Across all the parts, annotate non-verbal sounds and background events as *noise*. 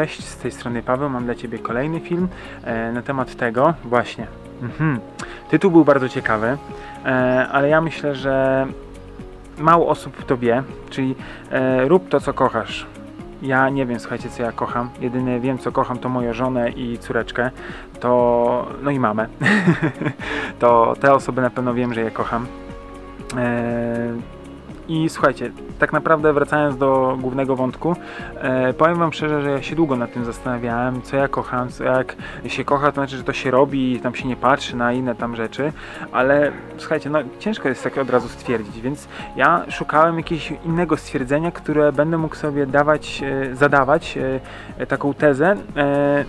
Cześć, z tej strony Paweł, mam dla Ciebie kolejny film e, na temat tego właśnie. Mhm. Tytuł był bardzo ciekawy, e, ale ja myślę, że mało osób to wie, czyli e, rób to, co kochasz. Ja nie wiem, słuchajcie, co ja kocham. Jedyne wiem, co kocham, to moją żonę i córeczkę, to no i mamę. *laughs* to te osoby na pewno wiem, że je kocham. E, I słuchajcie, tak naprawdę wracając do głównego wątku, e, powiem Wam szczerze, że ja się długo nad tym zastanawiałem, co ja kocham, co jak się kocha, to znaczy, że to się robi i tam się nie patrzy na inne tam rzeczy, ale słuchajcie, no ciężko jest tak od razu stwierdzić, więc ja szukałem jakiegoś innego stwierdzenia, które będę mógł sobie dawać, e, zadawać e, taką tezę, e,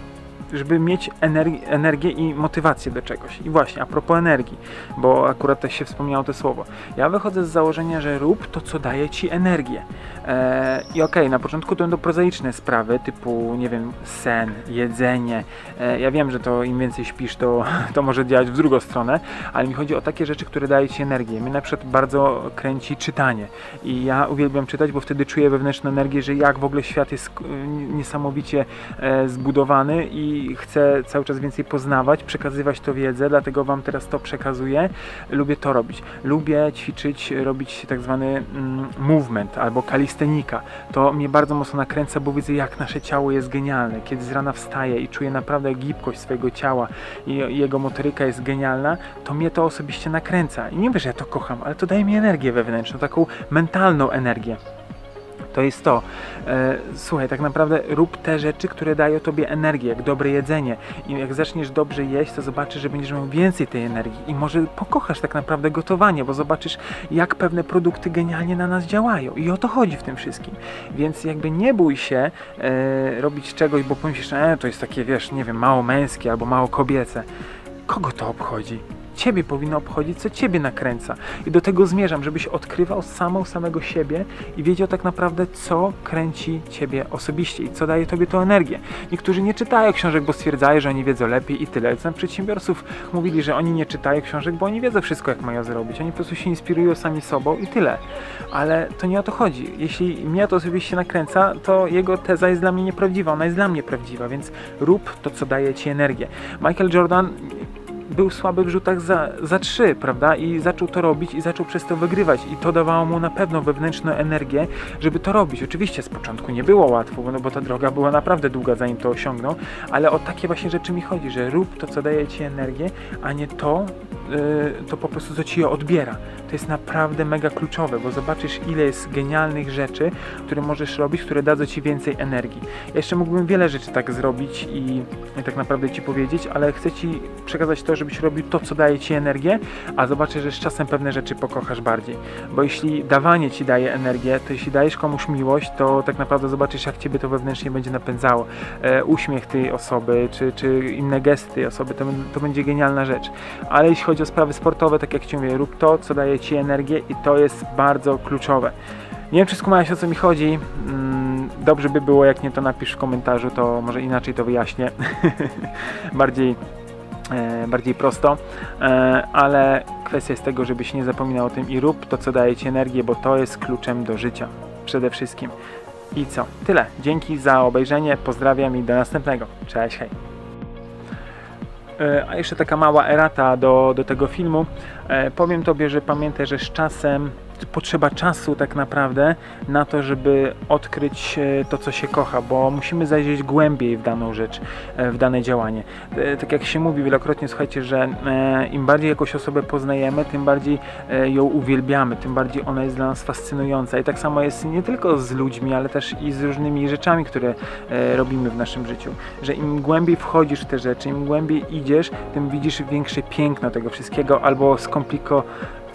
żeby mieć energi- energię i motywację do czegoś. I właśnie, a propos energii, bo akurat też się wspomniało to słowo. Ja wychodzę z założenia, że rób to, co daje ci energię. E, I okej, na początku to będą prozaiczne sprawy, typu, nie wiem, sen, jedzenie. E, ja wiem, że to im więcej śpisz, to, *laughs* to może działać w drugą stronę, ale mi chodzi o takie rzeczy, które dają ci energię. Mnie na przykład bardzo kręci czytanie. I ja uwielbiam czytać, bo wtedy czuję wewnętrzną energię, że jak w ogóle świat jest e, niesamowicie e, zbudowany i chcę cały czas więcej poznawać, przekazywać to wiedzę, dlatego Wam teraz to przekazuję. Lubię to robić. Lubię ćwiczyć, robić tak zwany mm, movement albo kalistenika. To mnie bardzo mocno nakręca, bo widzę jak nasze ciało jest genialne. Kiedy z rana wstaję i czuję naprawdę gibkość swojego ciała i i jego motoryka jest genialna, to mnie to osobiście nakręca. I nie wiem, że ja to kocham, ale to daje mi energię wewnętrzną, taką mentalną energię. To jest to. E, słuchaj, tak naprawdę rób te rzeczy, które dają tobie energię, jak dobre jedzenie. I jak zaczniesz dobrze jeść, to zobaczysz, że będziesz miał więcej tej energii. I może pokochasz tak naprawdę gotowanie, bo zobaczysz, jak pewne produkty genialnie na nas działają. I o to chodzi w tym wszystkim. Więc jakby nie bój się e, robić czegoś, bo pomyślisz, e, to jest takie, wiesz, nie wiem, mało męskie albo mało kobiece. Kogo to obchodzi? Ciebie powinno obchodzić, co Ciebie nakręca. I do tego zmierzam, żebyś odkrywał samą samego siebie i wiedział tak naprawdę, co kręci Ciebie osobiście i co daje Tobie tą energię. Niektórzy nie czytają książek, bo stwierdzają, że oni wiedzą lepiej i tyle. Znam przedsiębiorców mówili, że oni nie czytają książek, bo oni wiedzą wszystko, jak mają zrobić. Oni po prostu się inspirują sami sobą i tyle. Ale to nie o to chodzi. Jeśli mnie to osobiście nakręca, to jego teza jest dla mnie nieprawdziwa. Ona jest dla mnie prawdziwa, więc rób to, co daje Ci energię. Michael Jordan był słaby w rzutach za, za trzy, prawda? I zaczął to robić i zaczął przez to wygrywać. I to dawało mu na pewno wewnętrzną energię, żeby to robić. Oczywiście z początku nie było łatwo, no bo ta droga była naprawdę długa, zanim to osiągnął, ale o takie właśnie rzeczy mi chodzi, że rób to, co daje ci energię, a nie to, to po prostu, co ci je odbiera. To jest naprawdę mega kluczowe, bo zobaczysz, ile jest genialnych rzeczy, które możesz robić, które dadzą ci więcej energii. Ja jeszcze mógłbym wiele rzeczy tak zrobić i, i tak naprawdę ci powiedzieć, ale chcę ci przekazać to, żebyś robił to, co daje ci energię, a zobaczysz, że z czasem pewne rzeczy pokochasz bardziej. Bo jeśli dawanie ci daje energię, to jeśli dajesz komuś miłość, to tak naprawdę zobaczysz, jak ciebie to wewnętrznie będzie napędzało. E, uśmiech tej osoby, czy, czy inne gesty tej osoby, to, to będzie genialna rzecz. Ale jeśli chodzi o sprawy sportowe, tak jak ci mówię, rób to, co daje ci energię i to jest bardzo kluczowe. Nie wiem, czy skumałeś o co mi chodzi. Mm, Dobrze by było, jak nie to napisz w komentarzu, to może inaczej to wyjaśnię. *laughs* Bardziej e, bardziej prosto, e, ale kwestia jest tego, żebyś nie zapominał o tym i rób to, co daje Ci energię, bo to jest kluczem do życia przede wszystkim. I co? Tyle. Dzięki za obejrzenie, pozdrawiam i do następnego. Cześć, hej. E, A jeszcze taka mała erata do, do tego filmu. E, powiem Tobie, że pamiętaj, że z czasem potrzeba czasu tak naprawdę na to, żeby odkryć e, to, co się kocha, bo musimy zajrzeć głębiej w daną rzecz, e, w dane działanie. E, Tak jak się mówi wielokrotnie, słuchajcie, że im bardziej jakąś osobę poznajemy, tym bardziej ją uwielbiamy, tym bardziej ona jest dla nas fascynująca. I tak samo jest nie tylko z ludźmi, ale też i z różnymi rzeczami, które robimy w naszym życiu. Że im głębiej wchodzisz w te rzeczy, im głębiej idziesz, tym widzisz większe piękno tego wszystkiego albo skompliko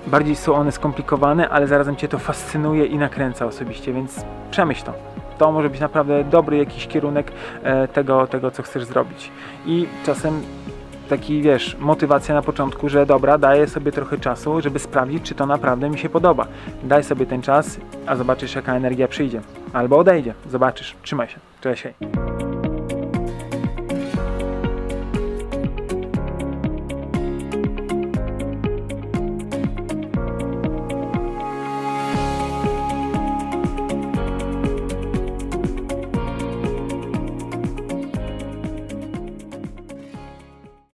bardziej są one skomplikowane, ale zarazem Cię to fascynuje i nakręca osobiście, więc przemyśl to. To może być naprawdę dobry jakiś kierunek e, tego, tego, co chcesz zrobić. I czasem taki, wiesz, motywacja na początku, że dobra, daję sobie trochę czasu, żeby sprawdzić, czy to naprawdę mi się podoba. Daj sobie ten czas, a zobaczysz, jaka energia przyjdzie. Albo odejdzie. Zobaczysz. Trzymaj się. Cześć.